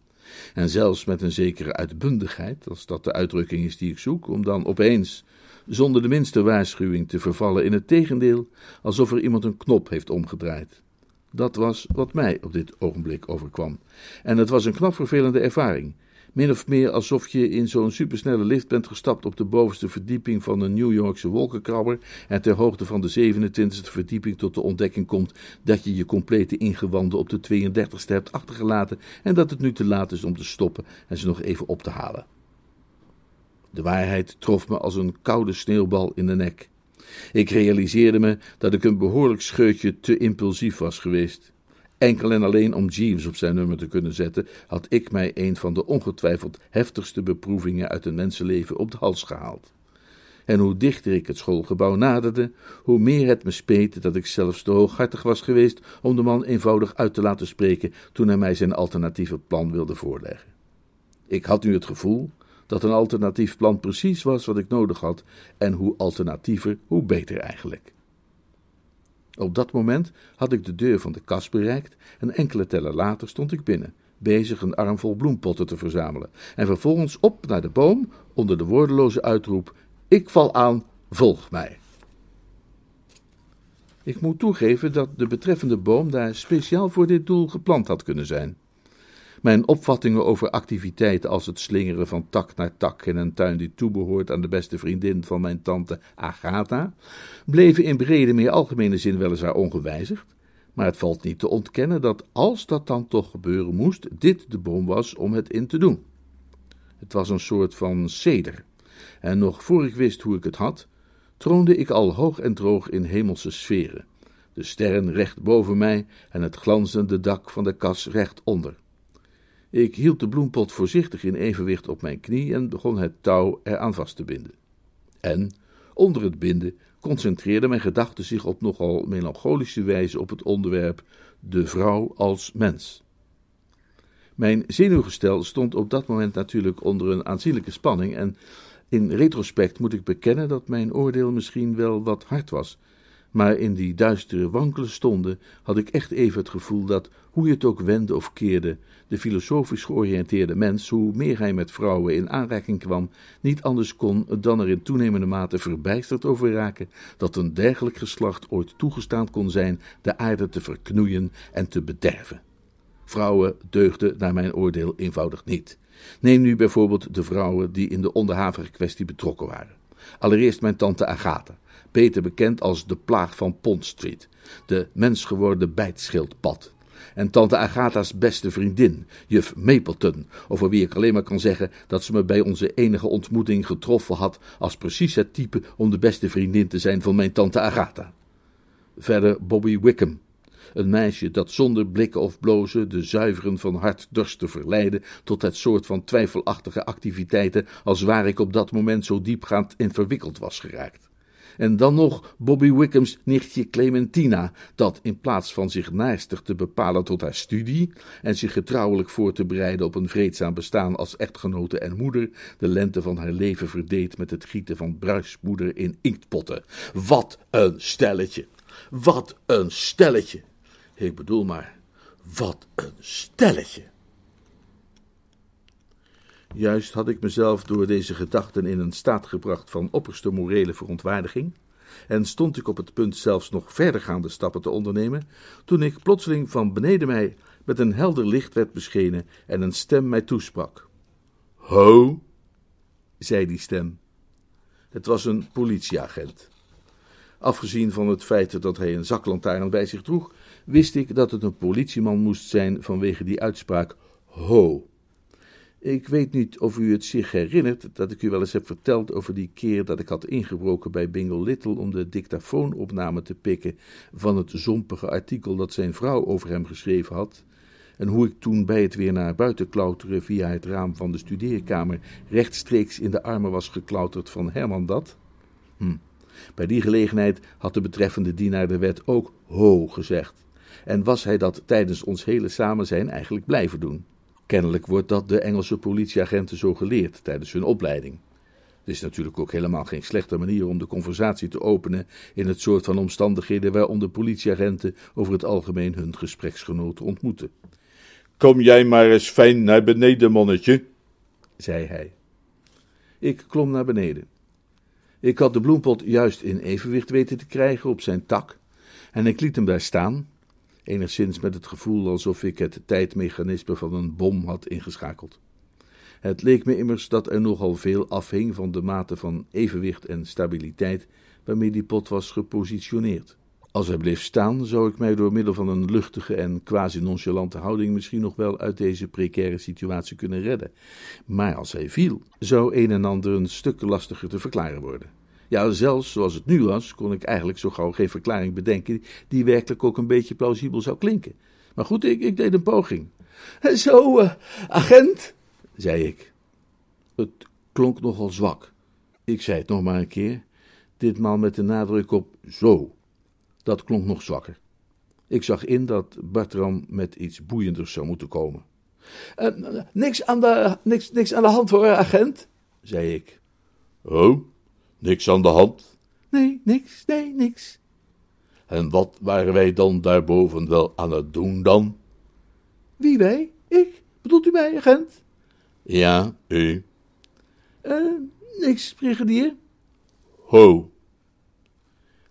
en zelfs met een zekere uitbundigheid, als dat de uitdrukking is die ik zoek, om dan opeens zonder de minste waarschuwing te vervallen in het tegendeel, alsof er iemand een knop heeft omgedraaid. Dat was wat mij op dit ogenblik overkwam. En het was een knap vervelende ervaring. Min of meer alsof je in zo'n supersnelle lift bent gestapt op de bovenste verdieping van een New Yorkse wolkenkrabber en ter hoogte van de 27e verdieping tot de ontdekking komt dat je je complete ingewanden op de 32e hebt achtergelaten en dat het nu te laat is om te stoppen en ze nog even op te halen. De waarheid trof me als een koude sneeuwbal in de nek. Ik realiseerde me dat ik een behoorlijk scheutje te impulsief was geweest. Enkel en alleen om Jeeves op zijn nummer te kunnen zetten, had ik mij een van de ongetwijfeld heftigste beproevingen uit een mensenleven op de hals gehaald. En hoe dichter ik het schoolgebouw naderde, hoe meer het me speet dat ik zelfs te hooghartig was geweest om de man eenvoudig uit te laten spreken toen hij mij zijn alternatieve plan wilde voorleggen. Ik had nu het gevoel dat een alternatief plan precies was wat ik nodig had, en hoe alternatiever, hoe beter eigenlijk. Op dat moment had ik de deur van de kas bereikt en enkele tellen later stond ik binnen, bezig een armvol bloempotten te verzamelen, en vervolgens op naar de boom onder de woordeloze uitroep: Ik val aan, volg mij. Ik moet toegeven dat de betreffende boom daar speciaal voor dit doel geplant had kunnen zijn. Mijn opvattingen over activiteiten als het slingeren van tak naar tak in een tuin die toebehoort aan de beste vriendin van mijn tante Agatha, bleven in brede, meer algemene zin weliswaar ongewijzigd, maar het valt niet te ontkennen dat als dat dan toch gebeuren moest, dit de boom was om het in te doen. Het was een soort van ceder, en nog voor ik wist hoe ik het had, troonde ik al hoog en droog in hemelse sferen, de sterren recht boven mij en het glanzende dak van de kas recht onder. Ik hield de bloempot voorzichtig in evenwicht op mijn knie en begon het touw eraan vast te binden. En, onder het binden, concentreerde mijn gedachten zich op nogal melancholische wijze op het onderwerp de vrouw als mens. Mijn zenuwgestel stond op dat moment natuurlijk onder een aanzienlijke spanning en in retrospect moet ik bekennen dat mijn oordeel misschien wel wat hard was, maar in die duistere, wankele stonden had ik echt even het gevoel dat, hoe je het ook wendde of keerde, de filosofisch georiënteerde mens, hoe meer hij met vrouwen in aanraking kwam, niet anders kon dan er in toenemende mate verbijsterd over raken dat een dergelijk geslacht ooit toegestaan kon zijn de aarde te verknoeien en te bederven. Vrouwen deugden naar mijn oordeel eenvoudig niet. Neem nu bijvoorbeeld de vrouwen die in de onderhavige kwestie betrokken waren. Allereerst mijn tante Agatha, beter bekend als de plaag van Pont Street, de mensgeworden bijtschildpad. En tante Agatha's beste vriendin, juf Mapleton, over wie ik alleen maar kan zeggen dat ze me bij onze enige ontmoeting getroffen had als precies het type om de beste vriendin te zijn van mijn tante Agatha. Verder Bobby Wickham, een meisje dat zonder blikken of blozen de zuiveren van hart dorst te verleiden tot het soort van twijfelachtige activiteiten als waar ik op dat moment zo diepgaand in verwikkeld was geraakt. En dan nog Bobby Wickham's nichtje Clementina, dat in plaats van zich naarstig te bepalen tot haar studie en zich getrouwelijk voor te bereiden op een vreedzaam bestaan als echtgenote en moeder, de lente van haar leven verdeed met het gieten van bruismoeder in inktpotten. Wat een stelletje! Wat een stelletje! Ik bedoel maar, wat een stelletje! Juist had ik mezelf door deze gedachten in een staat gebracht van opperste morele verontwaardiging, en stond ik op het punt zelfs nog verdergaande stappen te ondernemen, toen ik plotseling van beneden mij met een helder licht werd beschenen en een stem mij toesprak. Ho, zei die stem. Het was een politieagent. Afgezien van het feit dat hij een zaklantaarn bij zich droeg, wist ik dat het een politieman moest zijn vanwege die uitspraak ho. Ik weet niet of u het zich herinnert dat ik u wel eens heb verteld over die keer dat ik had ingebroken bij Bingo Little om de dictafoonopname te pikken van het zompige artikel dat zijn vrouw over hem geschreven had, en hoe ik toen bij het weer naar buiten klauteren via het raam van de studeerkamer rechtstreeks in de armen was geklauterd van Herman dat? Hm. Bij die gelegenheid had de betreffende dienaar de wet ook ho gezegd, en was hij dat tijdens ons hele samenzijn eigenlijk blijven doen. Kennelijk wordt dat de Engelse politieagenten zo geleerd tijdens hun opleiding. Het is natuurlijk ook helemaal geen slechte manier om de conversatie te openen in het soort van omstandigheden waaronder politieagenten over het algemeen hun gespreksgenoten ontmoeten. Kom jij maar eens fijn naar beneden, mannetje, zei hij. Ik klom naar beneden. Ik had de bloempot juist in evenwicht weten te krijgen op zijn tak, en ik liet hem daar staan, enigszins met het gevoel alsof ik het tijdmechanisme van een bom had ingeschakeld. Het leek me immers dat er nogal veel afhing van de mate van evenwicht en stabiliteit waarmee die pot was gepositioneerd. Als hij bleef staan, zou ik mij door middel van een luchtige en quasi-nonchalante houding misschien nog wel uit deze precaire situatie kunnen redden. Maar als hij viel, zou een en ander een stuk lastiger te verklaren worden. Ja, zelfs zoals het nu was, kon ik eigenlijk zo gauw geen verklaring bedenken die werkelijk ook een beetje plausibel zou klinken. Maar goed, ik, ik deed een poging. Zo, uh, agent, zei ik. Het klonk nogal zwak. Ik zei het nog maar een keer, ditmaal met de nadruk op zo. Dat klonk nog zwakker. Ik zag in dat Bartram met iets boeienders zou moeten komen. Uh, niks, aan de, niks, niks aan de hand hoor, agent, zei ik. Oh, Niks aan de hand? Nee, niks, nee, niks. En wat waren wij dan daarboven wel aan het doen dan? Wie wij? Ik? Bedoelt u mij, agent? Ja, u. Eh, niks, brigadier. Ho.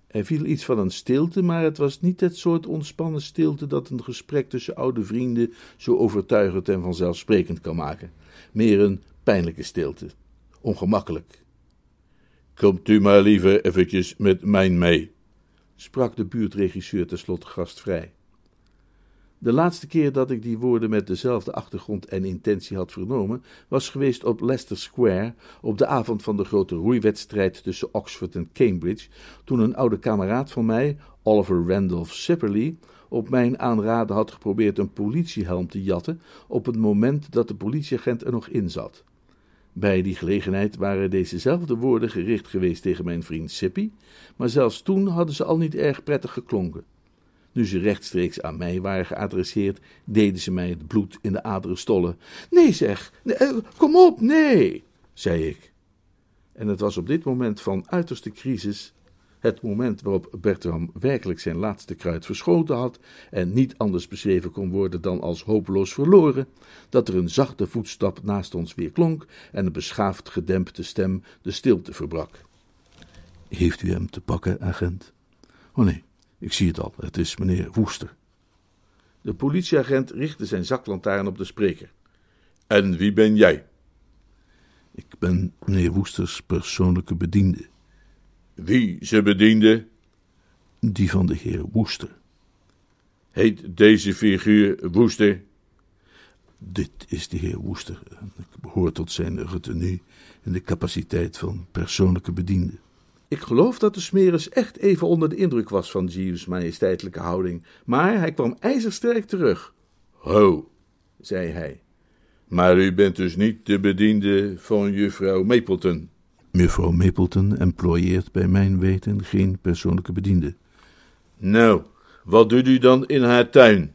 Er viel iets van een stilte, maar het was niet het soort ontspannen stilte dat een gesprek tussen oude vrienden zo overtuigend en vanzelfsprekend kan maken. Meer een pijnlijke stilte. Ongemakkelijk. Komt u maar liever eventjes met mij mee, sprak de buurtregisseur tenslotte gastvrij. De laatste keer dat ik die woorden met dezelfde achtergrond en intentie had vernomen, was geweest op Leicester Square op de avond van de grote roeiwedstrijd tussen Oxford en Cambridge, toen een oude kameraad van mij, Oliver Randolph Sipperley, op mijn aanraden had geprobeerd een politiehelm te jatten op het moment dat de politieagent er nog in zat. Bij die gelegenheid waren dezezelfde woorden gericht geweest tegen mijn vriend Sippy, maar zelfs toen hadden ze al niet erg prettig geklonken. Nu ze rechtstreeks aan mij waren geadresseerd, deden ze mij het bloed in de aderen stollen. Nee, zeg, nee, eh, kom op, nee, zei ik. En het was op dit moment van uiterste crisis, het moment waarop Bertram werkelijk zijn laatste kruid verschoten had en niet anders beschreven kon worden dan als hopeloos verloren, dat er een zachte voetstap naast ons weer klonk en een beschaafd gedempte stem de stilte verbrak. Heeft u hem te pakken, agent? Oh nee, ik zie het al, het is meneer Woester. De politieagent richtte zijn zaklantaarn op de spreker. En wie ben jij? Ik ben meneer Woesters persoonlijke bediende. Wie ze bediende? Die van de heer Woester. Heet deze figuur Woester? Dit is de heer Woester. Ik behoor tot zijn retenue in de capaciteit van persoonlijke bediende. Ik geloof dat de Smeris echt even onder de indruk was van Jeeves' majesteitelijke houding, maar hij kwam ijzersterk terug. Ho, zei hij. Maar u bent dus niet de bediende van juffrouw Mapleton? Mevrouw Mapleton employeert bij mijn weten geen persoonlijke bediende. Nou, wat doet u dan in haar tuin?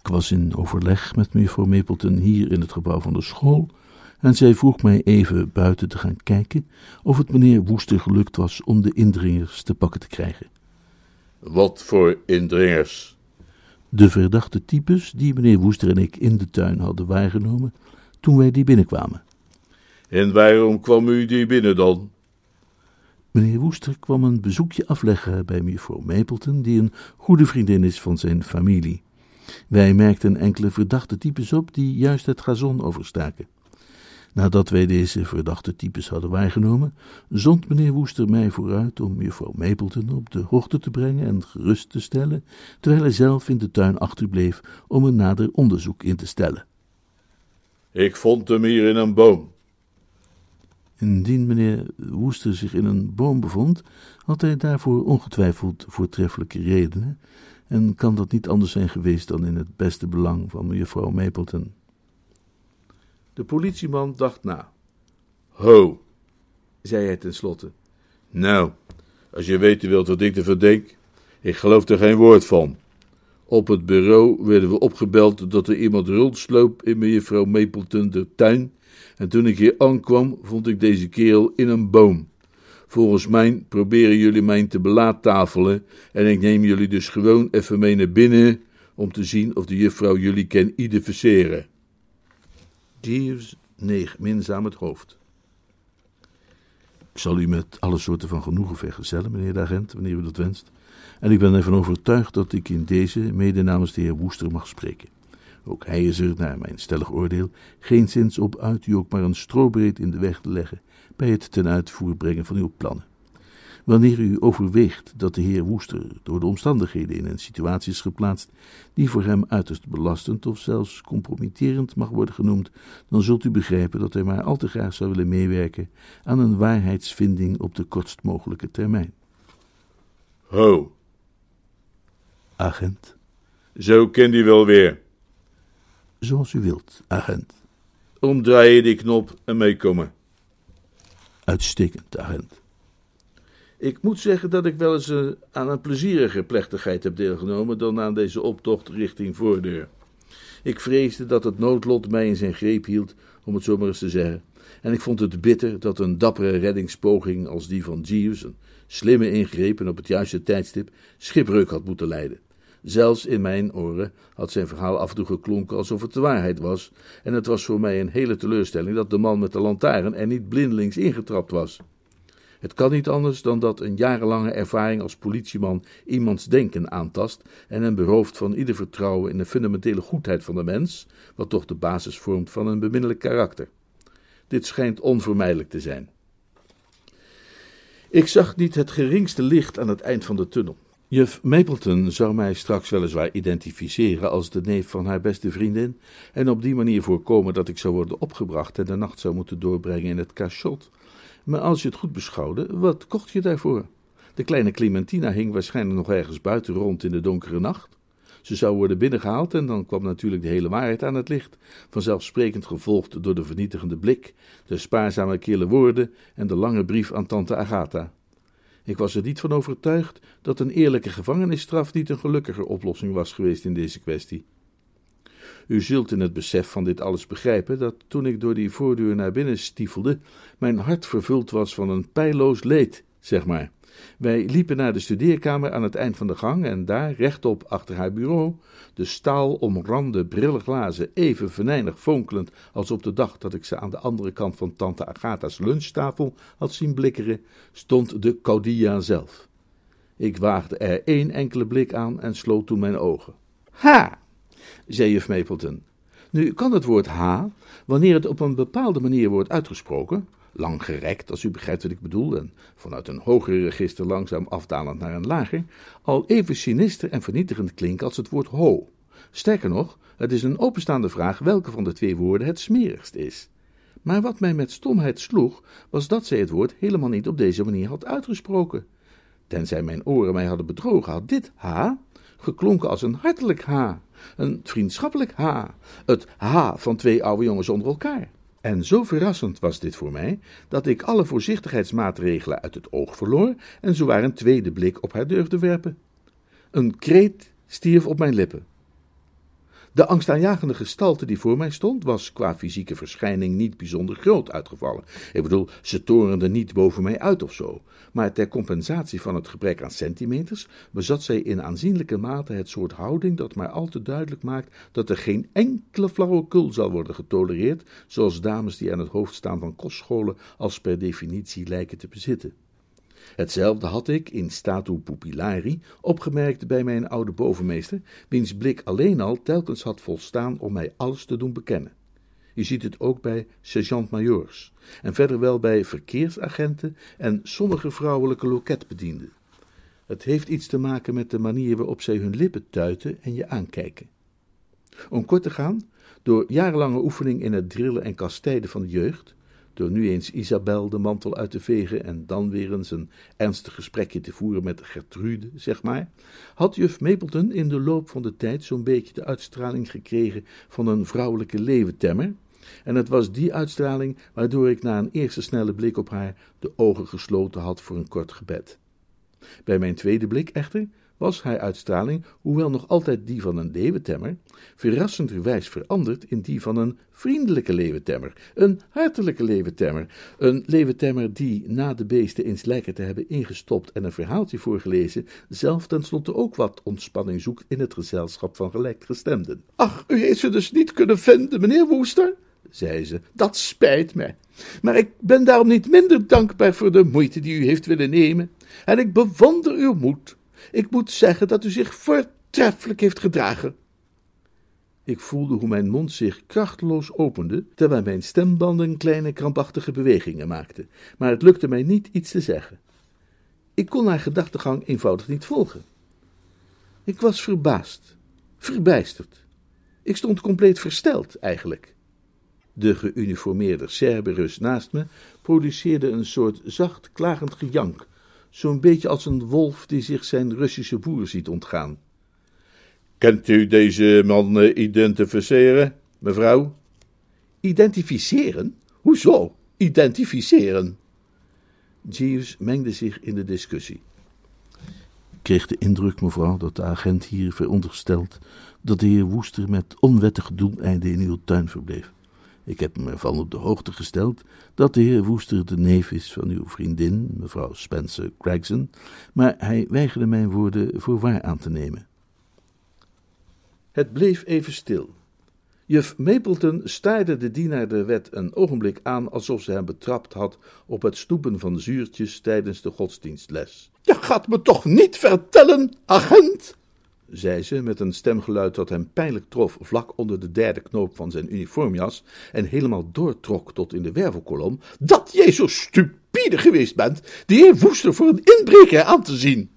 Ik was in overleg met mevrouw Mapleton hier in het gebouw van de school en zij vroeg mij even buiten te gaan kijken of het meneer Woester gelukt was om de indringers te pakken te krijgen. Wat voor indringers? De verdachte types die meneer Woester en ik in de tuin hadden waargenomen toen wij die binnenkwamen. En waarom kwam u die binnen dan? Meneer Woester kwam een bezoekje afleggen bij mevrouw Mapleton, die een goede vriendin is van zijn familie. Wij merkten enkele verdachte types op die juist het gazon overstaken. Nadat wij deze verdachte types hadden waargenomen, zond meneer Woester mij vooruit om juffrouw Mapleton op de hoogte te brengen en gerust te stellen, terwijl hij zelf in de tuin achterbleef om een nader onderzoek in te stellen. Ik vond hem hier in een boom. Indien meneer Woester zich in een boom bevond, had hij daarvoor ongetwijfeld voortreffelijke redenen, en kan dat niet anders zijn geweest dan in het beste belang van mevrouw Mapleton. De politieman dacht na. Ho, zei hij tenslotte. Nou, als je weten wilt wat ik ervan denk, ik geloof er geen woord van. Op het bureau werden we opgebeld dat er iemand rondsloop in mevrouw Mapleton de tuin, en toen ik hier aankwam, vond ik deze kerel in een boom. Volgens mij proberen jullie mij te belaattafelen, en ik neem jullie dus gewoon even mee naar binnen om te zien of de juffrouw jullie kan identificeren. Jeeves neeg minzaam het hoofd. Ik zal u met alle soorten van genoegen vergezellen, meneer de agent, wanneer u dat wenst. En ik ben ervan overtuigd dat ik in deze mede namens de heer Woester mag spreken. Ook hij is er, naar mijn stellig oordeel, geen zins op uit u ook maar een strobreed in de weg te leggen bij het ten uitvoer brengen van uw plannen. Wanneer u overweegt dat de heer Woester door de omstandigheden in een situatie is geplaatst die voor hem uiterst belastend of zelfs compromitterend mag worden genoemd, dan zult u begrijpen dat hij maar al te graag zou willen meewerken aan een waarheidsvinding op de kortst mogelijke termijn. Ho. Agent. Zo kent u wel weer. Zoals u wilt, agent. Omdraaien die knop en meekomen. Uitstekend, agent. Ik moet zeggen dat ik wel eens uh, aan een plezierige plechtigheid heb deelgenomen dan aan deze optocht richting voordeur. Ik vreesde dat het noodlot mij in zijn greep hield, om het zo maar eens te zeggen. En ik vond het bitter dat een dappere reddingspoging als die van Jeeves, een slimme ingrepen op het juiste tijdstip, schipbreuk had moeten leiden. Zelfs in mijn oren had zijn verhaal af en toe geklonken alsof het de waarheid was, en het was voor mij een hele teleurstelling dat de man met de lantaarn er niet blindelings ingetrapt was. Het kan niet anders dan dat een jarenlange ervaring als politieman iemands denken aantast en hem berooft van ieder vertrouwen in de fundamentele goedheid van de mens, wat toch de basis vormt van een beminnelijk karakter. Dit schijnt onvermijdelijk te zijn. Ik zag niet het geringste licht aan het eind van de tunnel. Juf Mapleton zou mij straks weliswaar identificeren als de neef van haar beste vriendin en op die manier voorkomen dat ik zou worden opgebracht en de nacht zou moeten doorbrengen in het cachot. Maar als je het goed beschouwde, wat kocht je daarvoor? De kleine Clementina hing waarschijnlijk nog ergens buiten rond in de donkere nacht. Ze zou worden binnengehaald en dan kwam natuurlijk de hele waarheid aan het licht, vanzelfsprekend gevolgd door de vernietigende blik, de spaarzame kille woorden en de lange brief aan tante Agatha. Ik was er niet van overtuigd dat een eerlijke gevangenisstraf niet een gelukkiger oplossing was geweest in deze kwestie. U zult in het besef van dit alles begrijpen dat toen ik door die voordeur naar binnen stiefelde, mijn hart vervuld was van een pijloos leed, zeg maar. Wij liepen naar de studeerkamer aan het eind van de gang en daar, rechtop achter haar bureau, de staal omrande brillenglazen even venijnig fonkelend als op de dag dat ik ze aan de andere kant van tante Agatha's lunchtafel had zien blikkeren, stond de caudilla zelf. Ik waagde er één enkele blik aan en sloot toen mijn ogen. Ha! zei juf Mapleton. Nu kan het woord ha, wanneer het op een bepaalde manier wordt uitgesproken, lang gerekt, als u begrijpt wat ik bedoel, en vanuit een hoger register langzaam afdalend naar een lager, al even sinister en vernietigend klinken als het woord ho. Sterker nog, het is een openstaande vraag welke van de twee woorden het smerigst is. Maar wat mij met stomheid sloeg, was dat zij het woord helemaal niet op deze manier had uitgesproken. Tenzij mijn oren mij hadden bedrogen, had dit ha geklonken als een hartelijk ha, een vriendschappelijk ha, het ha van twee oude jongens onder elkaar. En zo verrassend was dit voor mij, dat ik alle voorzichtigheidsmaatregelen uit het oog verloor en zowaar een tweede blik op haar durfde werpen. Een kreet stierf op mijn lippen. De angstaanjagende gestalte die voor mij stond, was qua fysieke verschijning niet bijzonder groot uitgevallen. Ik bedoel, ze torende niet boven mij uit of zo. Maar ter compensatie van het gebrek aan centimeters bezat zij in aanzienlijke mate het soort houding dat maar al te duidelijk maakt dat er geen enkele flauwekul zal worden getolereerd, zoals dames die aan het hoofd staan van kostscholen als per definitie lijken te bezitten. Hetzelfde had ik in statu pupillari opgemerkt bij mijn oude bovenmeester, wiens blik alleen al telkens had volstaan om mij alles te doen bekennen. Je ziet het ook bij sergeant-majoors en verder wel bij verkeersagenten en sommige vrouwelijke loketbedienden. Het heeft iets te maken met de manier waarop zij hun lippen tuiten en je aankijken. Om kort te gaan, door jarenlange oefening in het drillen en kastijden van de jeugd, door nu eens Isabel de mantel uit te vegen en dan weer eens een ernstig gesprekje te voeren met Gertrude, zeg maar, had juf Mapleton in de loop van de tijd zo'n beetje de uitstraling gekregen van een vrouwelijke leeuwentemmer, en het was die uitstraling waardoor ik na een eerste snelle blik op haar de ogen gesloten had voor een kort gebed. Bij mijn tweede blik echter was haar uitstraling, hoewel nog altijd die van een leeuwentemmer, verrassenderwijs veranderd in die van een vriendelijke leeuwentemmer, een hartelijke leeuwentemmer, een leeuwentemmer die, na de beesten eens lekker te hebben ingestopt en een verhaaltje voorgelezen, zelf tenslotte ook wat ontspanning zoekt in het gezelschap van gelijkgestemden. Ach, u heeft ze dus niet kunnen vinden, meneer Woester? zei ze, dat spijt mij. Maar ik ben daarom niet minder dankbaar voor de moeite die u heeft willen nemen, en ik bewonder uw moed. Ik moet zeggen dat u zich voortreffelijk heeft gedragen. Ik voelde hoe mijn mond zich krachteloos opende, terwijl mijn stembanden kleine krampachtige bewegingen maakten, maar het lukte mij niet iets te zeggen. Ik kon haar gedachtegang eenvoudig niet volgen. Ik was verbaasd, verbijsterd. Ik stond compleet versteld, eigenlijk. De geuniformeerde Cerberus naast me produceerde een soort zacht klagend gejank, zo'n beetje als een wolf die zich zijn Russische boer ziet ontgaan. Kent u deze man uh, identificeren, mevrouw? Identificeren? Hoezo? Identificeren? Jeeves mengde zich in de discussie. Ik kreeg de indruk, mevrouw, dat de agent hier veronderstelt dat de heer Woester met onwettige doeleinden in uw tuin verbleef. Ik heb me ervan op de hoogte gesteld dat de heer Woester de neef is van uw vriendin, mevrouw Spencer Gregson, maar hij weigerde mijn woorden voor waar aan te nemen. Het bleef even stil. Juf Mapleton staarde de dienaar de wet een ogenblik aan alsof ze hem betrapt had op het stoepen van zuurtjes tijdens de godsdienstles. Je gaat me toch niet vertellen, agent, zei ze met een stemgeluid dat hem pijnlijk trof vlak onder de derde knoop van zijn uniformjas en helemaal doortrok tot in de wervelkolom, dat jij zo stupide geweest bent de heer Woester voor een inbreker aan te zien.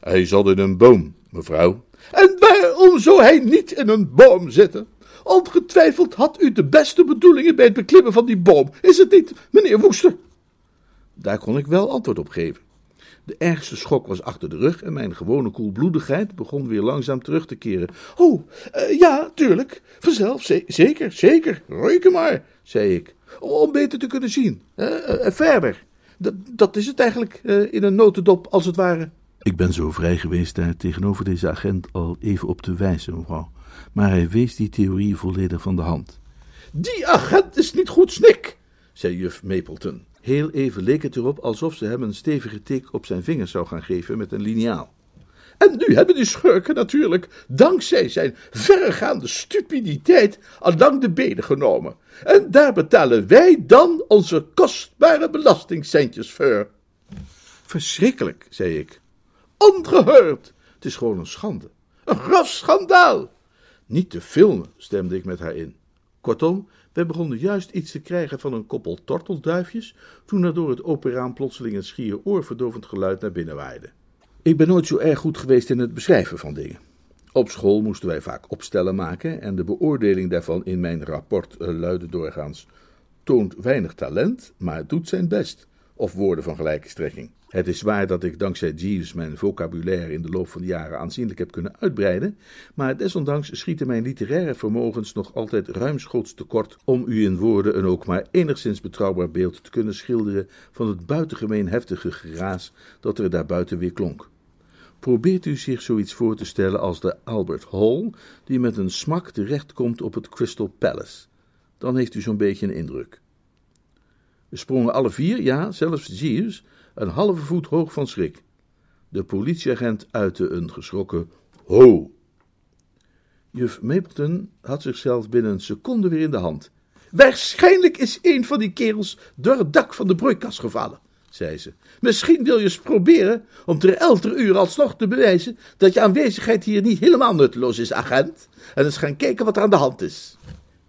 Hij zat in een boom, mevrouw. En waarom zou hij niet in een boom zitten? Ongetwijfeld had u de beste bedoelingen bij het beklimmen van die boom, is het niet, meneer Woester? Daar kon ik wel antwoord op geven. De ergste schok was achter de rug en mijn gewone koelbloedigheid begon weer langzaam terug te keren. Oh, uh, ja, tuurlijk, vanzelf, zeker, zeker, reken maar, zei ik, om beter te kunnen zien. Uh, uh, verder, D dat is het eigenlijk in een notendop, als het ware. Ik ben zo vrij geweest daar tegenover deze agent al even op te wijzen, mevrouw maar hij wees die theorie volledig van de hand. Die agent is niet goed snik, zei juf Mapleton. Heel even leek het erop alsof ze hem een stevige tik op zijn vingers zou gaan geven met een liniaal. En nu hebben die schurken natuurlijk, dankzij zijn verregaande stupiditeit, al lang de benen genomen. En daar betalen wij dan onze kostbare belastingcentjes voor. Verschrikkelijk, zei ik. Ongehoord! Het is gewoon een schande. Een grof schandaal! Niet te filmen, stemde ik met haar in. Kortom, wij begonnen juist iets te krijgen van een koppel tortelduifjes, toen er door het open raam plotseling een schier oorverdovend geluid naar binnen waaide. Ik ben nooit zo erg goed geweest in het beschrijven van dingen. Op school moesten wij vaak opstellen maken en de beoordeling daarvan in mijn rapport uh, luidde doorgaans: toont weinig talent, maar doet zijn best, of woorden van gelijke strekking. Het is waar dat ik dankzij Jeeves mijn vocabulaire in de loop van de jaren aanzienlijk heb kunnen uitbreiden, maar desondanks schieten mijn literaire vermogens nog altijd ruimschoots tekort om u in woorden een ook maar enigszins betrouwbaar beeld te kunnen schilderen van het buitengemeen heftige geraas dat er daarbuiten weer klonk. Probeert u zich zoiets voor te stellen als de Albert Hall, die met een smak terechtkomt op het Crystal Palace. Dan heeft u zo'n beetje een indruk. Sprongen alle vier, ja, zelfs Jeeves, een halve voet hoog van schrik. De politieagent uitte een geschrokken ho. Juf Mapleton had zichzelf binnen een seconde weer in de hand. Waarschijnlijk is een van die kerels door het dak van de broeikas gevallen, zei ze. Misschien wil je eens proberen om ter elfde uur alsnog te bewijzen dat je aanwezigheid hier niet helemaal nutteloos is, agent, en eens gaan kijken wat er aan de hand is.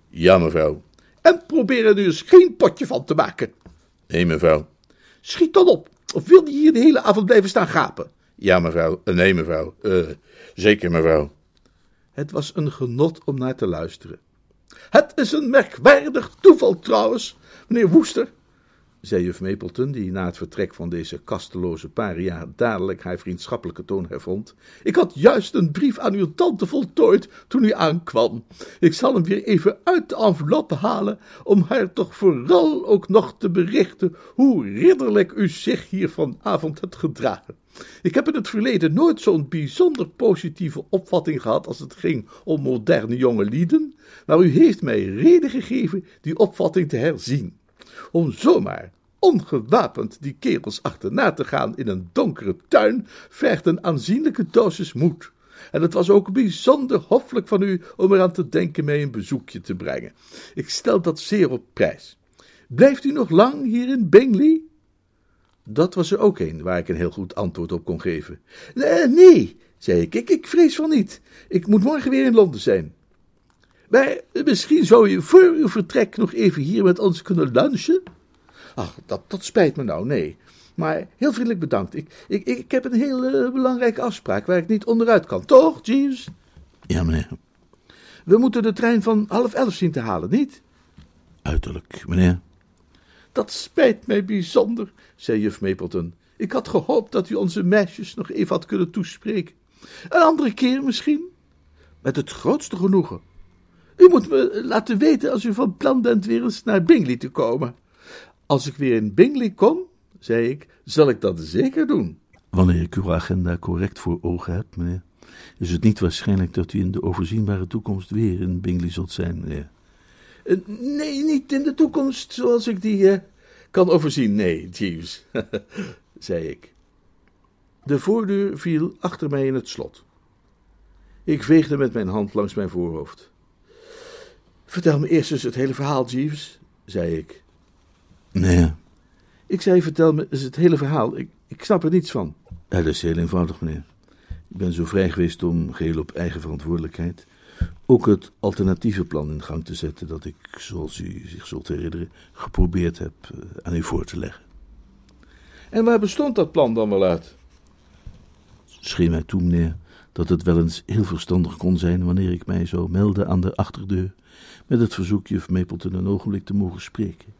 Ja, mevrouw. En probeer er nu eens geen potje van te maken. Nee, mevrouw. Schiet dan op. Of wil je hier de hele avond blijven staan gapen? Ja, mevrouw. Uh, nee, mevrouw. Uh, zeker, mevrouw. Het was een genot om naar te luisteren. Het is een merkwaardig toeval trouwens, meneer Woester, zei juf Mapleton, die na het vertrek van deze kasteloze paria dadelijk haar vriendschappelijke toon hervond. Ik had juist een brief aan uw tante voltooid toen u aankwam. Ik zal hem weer even uit de enveloppe halen, om haar toch vooral ook nog te berichten hoe ridderlijk u zich hier vanavond hebt gedragen. Ik heb in het verleden nooit zo'n bijzonder positieve opvatting gehad als het ging om moderne jonge lieden, maar u heeft mij reden gegeven die opvatting te herzien om zomaar ongewapend die kerels achterna te gaan in een donkere tuin, vergt een aanzienlijke dosis moed. En het was ook bijzonder hoffelijk van u om eraan te denken mij een bezoekje te brengen. Ik stel dat zeer op prijs. Blijft u nog lang hier in Bingley? Dat was er ook een waar ik een heel goed antwoord op kon geven. Nee, nee zei ik, ik, ik vrees van niet. Ik moet morgen weer in Londen zijn. Maar misschien zou je voor uw vertrek nog even hier met ons kunnen lunchen? Ach, dat, dat spijt me nou, nee. Maar heel vriendelijk bedankt. Ik, ik, ik heb een heel uh, belangrijke afspraak waar ik niet onderuit kan. Toch, Jeeves? Ja, meneer. We moeten de trein van half elf zien te halen, niet? Uiterlijk, meneer. Dat spijt mij bijzonder, zei juf Mapleton. Ik had gehoopt dat u onze meisjes nog even had kunnen toespreken. Een andere keer misschien? Met het grootste genoegen. U moet me laten weten als u van plan bent weer eens naar Bingley te komen. Als ik weer in Bingley kom, zei ik, zal ik dat zeker doen. Wanneer ik uw agenda correct voor ogen heb, meneer, is het niet waarschijnlijk dat u in de overzienbare toekomst weer in Bingley zult zijn, meneer. Eh, nee, niet in de toekomst zoals ik die eh, kan overzien. Nee, Jeeves, *laughs* zei ik. De voordeur viel achter mij in het slot. Ik veegde met mijn hand langs mijn voorhoofd. Vertel me eerst eens het hele verhaal, Jeeves, zei ik. Nee, Ik zei, vertel me eens het hele verhaal. Ik, ik snap er niets van. dat is heel eenvoudig, meneer. Ik ben zo vrij geweest om, geheel op eigen verantwoordelijkheid, ook het alternatieve plan in gang te zetten dat ik, zoals u zich zult herinneren, geprobeerd heb eh, aan u voor te leggen. En waar bestond dat plan dan wel uit? scheen mij toe, meneer, dat het wel eens heel verstandig kon zijn wanneer ik mij zou melden aan de achterdeur met het verzoek juf Mapleton een ogenblik te mogen spreken.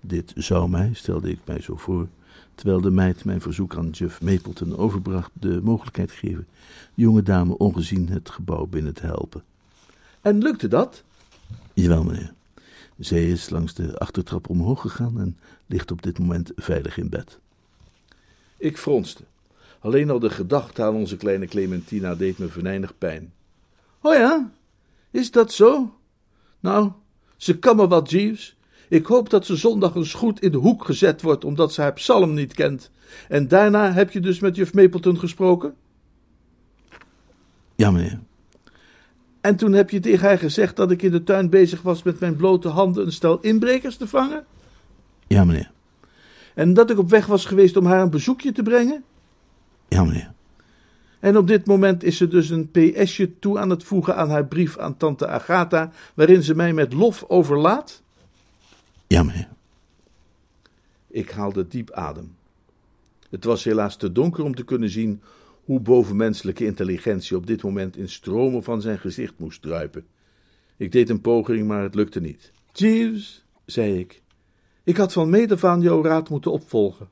Dit zou mij, stelde ik mij zo voor, terwijl de meid mijn verzoek aan juf Mapleton overbracht, de mogelijkheid geven de jonge dame ongezien het gebouw binnen te helpen. En lukte dat? Jawel, meneer. Zij is langs de achtertrap omhoog gegaan en ligt op dit moment veilig in bed. Ik fronste. Alleen al de gedachte aan onze kleine Clementina deed me venijnig pijn. Oh ja, is dat zo? Nou, ze kan me wat, Jeeves. Ik hoop dat ze zondag eens goed in de hoek gezet wordt, omdat ze haar psalm niet kent. En daarna heb je dus met juf Mapleton gesproken? Ja, meneer. En toen heb je tegen haar gezegd dat ik in de tuin bezig was met mijn blote handen een stel inbrekers te vangen? Ja, meneer. En dat ik op weg was geweest om haar een bezoekje te brengen? Ja, meneer. En op dit moment is ze dus een PSje toe aan het voegen aan haar brief aan tante Agatha, waarin ze mij met lof overlaat? Ja, meneer. Ik haalde diep adem. Het was helaas te donker om te kunnen zien hoe bovenmenselijke intelligentie op dit moment in stromen van zijn gezicht moest druipen. Ik deed een poging, maar het lukte niet. Jeeves, zei ik, ik had van meet af aan jouw raad moeten opvolgen.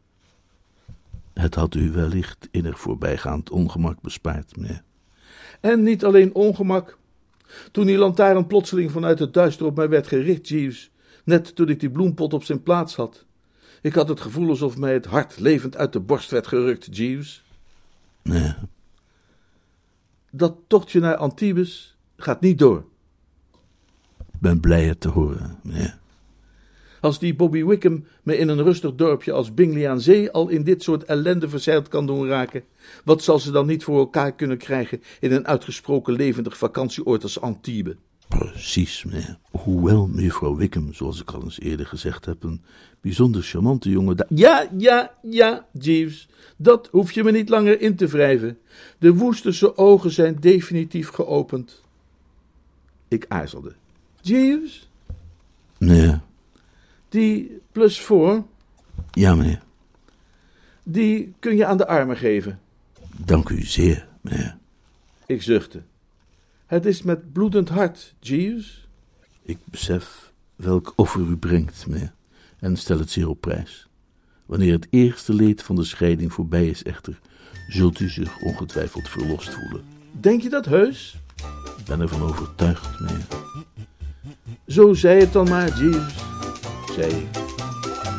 Het had u wellicht innig voorbijgaand ongemak bespaard, meneer. En niet alleen ongemak. Toen die lantaarn plotseling vanuit het duister op mij werd gericht, Jeeves, net toen ik die bloempot op zijn plaats had. Ik had het gevoel alsof mij het hart levend uit de borst werd gerukt, Jeeves. Nee, Dat tochtje naar Antibes gaat niet door. ik ben blij het te horen, meneer. Als die Bobby Wickham me in een rustig dorpje als Bingley aan Zee al in dit soort ellende verzeild kan doen raken, wat zal ze dan niet voor elkaar kunnen krijgen in een uitgesproken levendig vakantieoord als Antibes? Precies, meneer. Hoewel mevrouw Wickham, zoals ik al eens eerder gezegd heb, een bijzonder charmante jonge Ja, ja, ja, Jeeves, dat hoef je me niet langer in te wrijven. De woesterse ogen zijn definitief geopend. Ik aarzelde. Jeeves, Meneer, die plus voor, ja, meneer. die kun je aan de armen geven. Dank u zeer, meneer. Ik zuchtte. Het is met bloedend hart, Jeeves. Ik besef welk offer u brengt, meneer, en stel het zeer op prijs. Wanneer het eerste leed van de scheiding voorbij is echter, zult u zich ongetwijfeld verlost voelen. Denk je dat heus? Ik ben ervan overtuigd, meneer. Zo zei het dan maar, Jeeves, zei ik.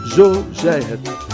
Zo zei het.